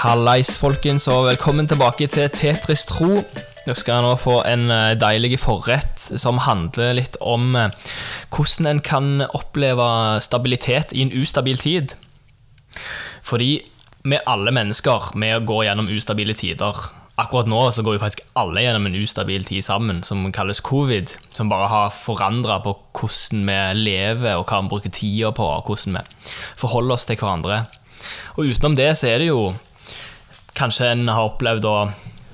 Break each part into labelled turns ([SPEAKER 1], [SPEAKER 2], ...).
[SPEAKER 1] Hallais, folkens, og velkommen tilbake til Tetris tro. Dere skal nå få en eh, deilig forrett som handler litt om eh, hvordan en kan oppleve stabilitet i en ustabil tid. Fordi vi alle mennesker vi går gjennom ustabile tider. Akkurat nå så går vi faktisk alle gjennom en ustabil tid sammen, som kalles covid. Som bare har forandra på hvordan vi lever, og hva vi bruker tida på, og hvordan vi forholder oss til hverandre. Og utenom det så er det jo Kanskje en har opplevd å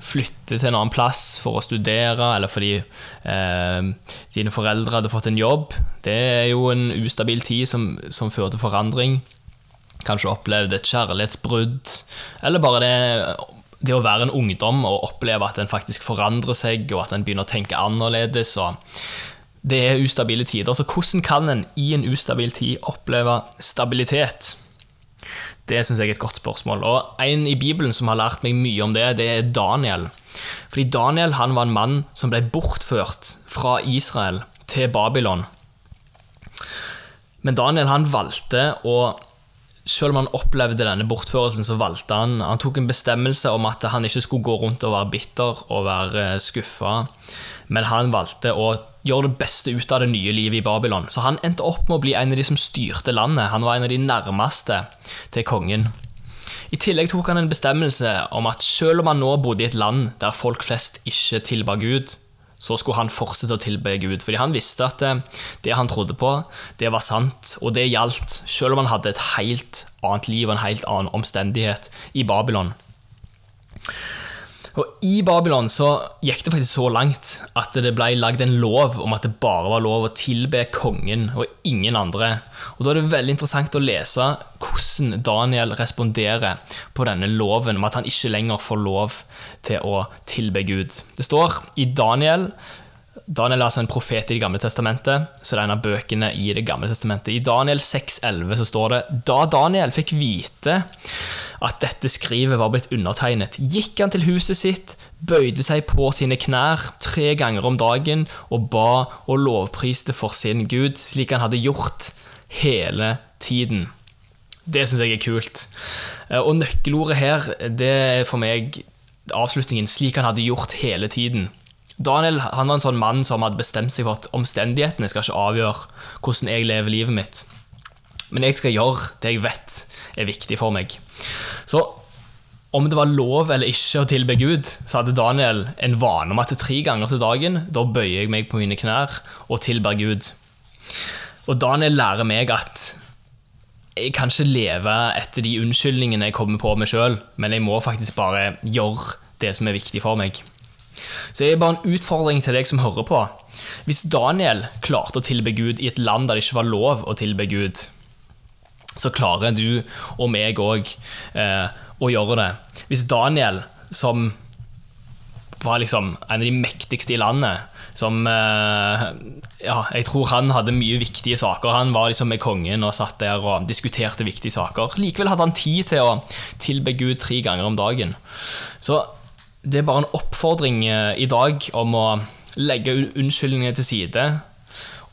[SPEAKER 1] flytte til en annen plass for å studere, eller fordi eh, dine foreldre hadde fått en jobb. Det er jo en ustabil tid som, som fører til forandring. Kanskje opplevd et kjærlighetsbrudd, eller bare det, det å være en ungdom og oppleve at en faktisk forandrer seg, og at en begynner å tenke annerledes. det er ustabile tider. Så hvordan kan en i en ustabil tid oppleve stabilitet? Det syns jeg er et godt spørsmål. Og En i Bibelen som har lært meg mye om det, det er Daniel. Fordi Daniel han var en mann som ble bortført fra Israel til Babylon. Men Daniel han valgte å selv om han opplevde denne bortførelsen, så valgte han Han tok en bestemmelse om at han ikke skulle gå rundt og være bitter og være skuffa, men han valgte å gjøre det beste ut av det nye livet i Babylon. Så han endte opp med å bli en av de som styrte landet. Han var en av de nærmeste til kongen. I tillegg tok han en bestemmelse om at selv om han nå bodde i et land der folk flest ikke tilba Gud, så skulle han fortsette å tilbe Gud. Fordi han visste at det han trodde på, det var sant, og det gjaldt selv om han hadde et helt annet liv og en helt annen omstendighet i Babylon. Og I Babylon så gikk det faktisk så langt at det ble lagd en lov om at det bare var lov å tilbe kongen og ingen andre. Og Da er det veldig interessant å lese hvordan Daniel responderer på denne loven om at han ikke lenger får lov til å tilbe Gud. Det står i Daniel Daniel er altså en profet i Det gamle testamentet, så det er en av bøkene i Det gamle testamentet. I Daniel 6,11 så står det Da Daniel fikk vite at dette skrivet var blitt undertegnet, gikk han til huset sitt, bøyde seg på sine knær tre ganger om dagen og ba og lovpriste for sin Gud, slik han hadde gjort hele tiden. Det syns jeg er kult. Eh, og nøkkelordet her, det er for meg avslutningen 'slik han hadde gjort hele tiden'. Daniel han var en sånn mann som hadde bestemt seg for at omstendighetene skal ikke avgjøre hvordan jeg lever livet mitt. Men jeg skal gjøre det jeg vet er viktig for meg. Så om det var lov eller ikke å tilbe Gud, så hadde Daniel en vane om at tre ganger til dagen da bøyer jeg meg på mine knær og tilber Gud. Og Daniel lærer meg at jeg kan ikke leve etter de unnskyldningene jeg kommer på meg sjøl, men jeg må faktisk bare gjøre det som er viktig for meg. Så det er bare en utfordring til deg som hører på. Hvis Daniel klarte å tilbe Gud i et land der det ikke var lov å tilbe Gud, så klarer du og meg òg eh, å gjøre det. Hvis Daniel, som var liksom en av de mektigste i landet, som eh, Ja, jeg tror han hadde mye viktige saker. Han var liksom med kongen og satt der og diskuterte viktige saker. Likevel hadde han tid til å tilbe Gud tre ganger om dagen. Så det er bare en oppfordring eh, i dag om å legge unnskyldningene til side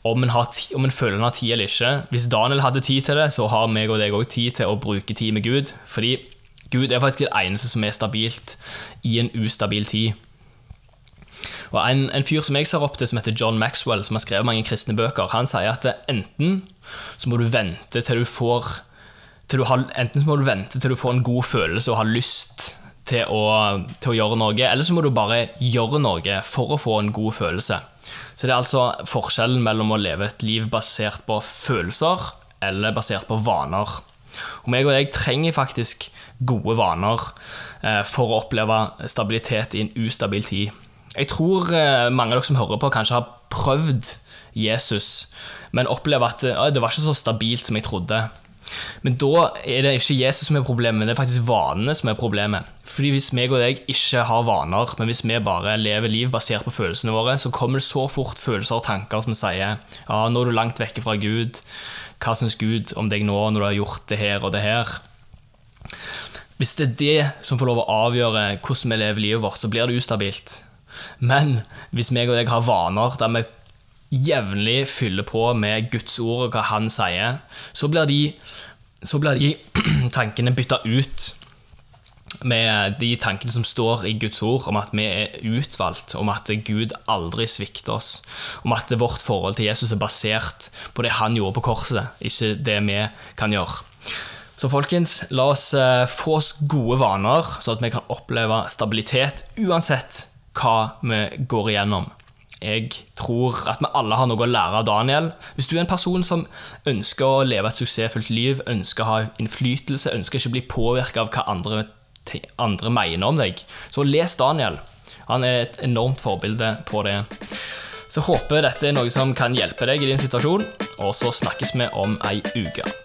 [SPEAKER 1] om en, har, om en føler en har tid eller ikke. Hvis Daniel hadde tid til det, så har meg og deg òg tid til å bruke tid med Gud. Fordi Gud er faktisk det eneste som er stabilt i en ustabil tid. Og En, en fyr som jeg ser opp til, som heter John Maxwell, som har skrevet mange kristne bøker, han sier at enten så må du vente til du får til du har, Enten så må du vente til du får en god følelse og har lyst til å, til å gjøre noe, eller så må du bare gjøre noe for å få en god følelse. Så det er altså forskjellen mellom å leve et liv basert på følelser eller basert på vaner. Og meg og jeg trenger faktisk gode vaner eh, for å oppleve stabilitet i en ustabil tid. Jeg tror eh, mange av dere som hører på, kanskje har prøvd Jesus, men opplever at eh, det var ikke så stabilt som jeg trodde. Men da er det ikke Jesus som er problemet, men det er faktisk vanene som er problemet. Fordi Hvis meg og deg ikke har vaner, men hvis vi bare lever liv basert på følelsene våre, så kommer det så fort følelser og tanker som sier ja, nå er du langt vekke fra Gud. Hva syns Gud om deg nå når du har gjort det her og det her? Hvis det er det som får lov å avgjøre hvordan vi lever livet vårt, så blir det ustabilt. Men hvis meg og deg har vaner der vi jevnlig fyller på med Guds ord og hva Han sier, så blir de, så blir de tankene bytta ut med de tankene som står i Guds ord, om at vi er utvalgt, om at Gud aldri svikter oss, om at vårt forhold til Jesus er basert på det han gjorde på korset, ikke det vi kan gjøre. Så folkens, la oss eh, få oss gode vaner, så at vi kan oppleve stabilitet uansett hva vi går igjennom. Jeg tror at vi alle har noe å lære av Daniel. Hvis du er en person som ønsker å leve et suksessfullt liv, ønsker å ha innflytelse, ønsker ikke å bli påvirka av hva andre, andre mener om deg, så les Daniel. Han er et enormt forbilde på det. Så håper dette er noe som kan hjelpe deg i din situasjon, og så snakkes vi om ei uke.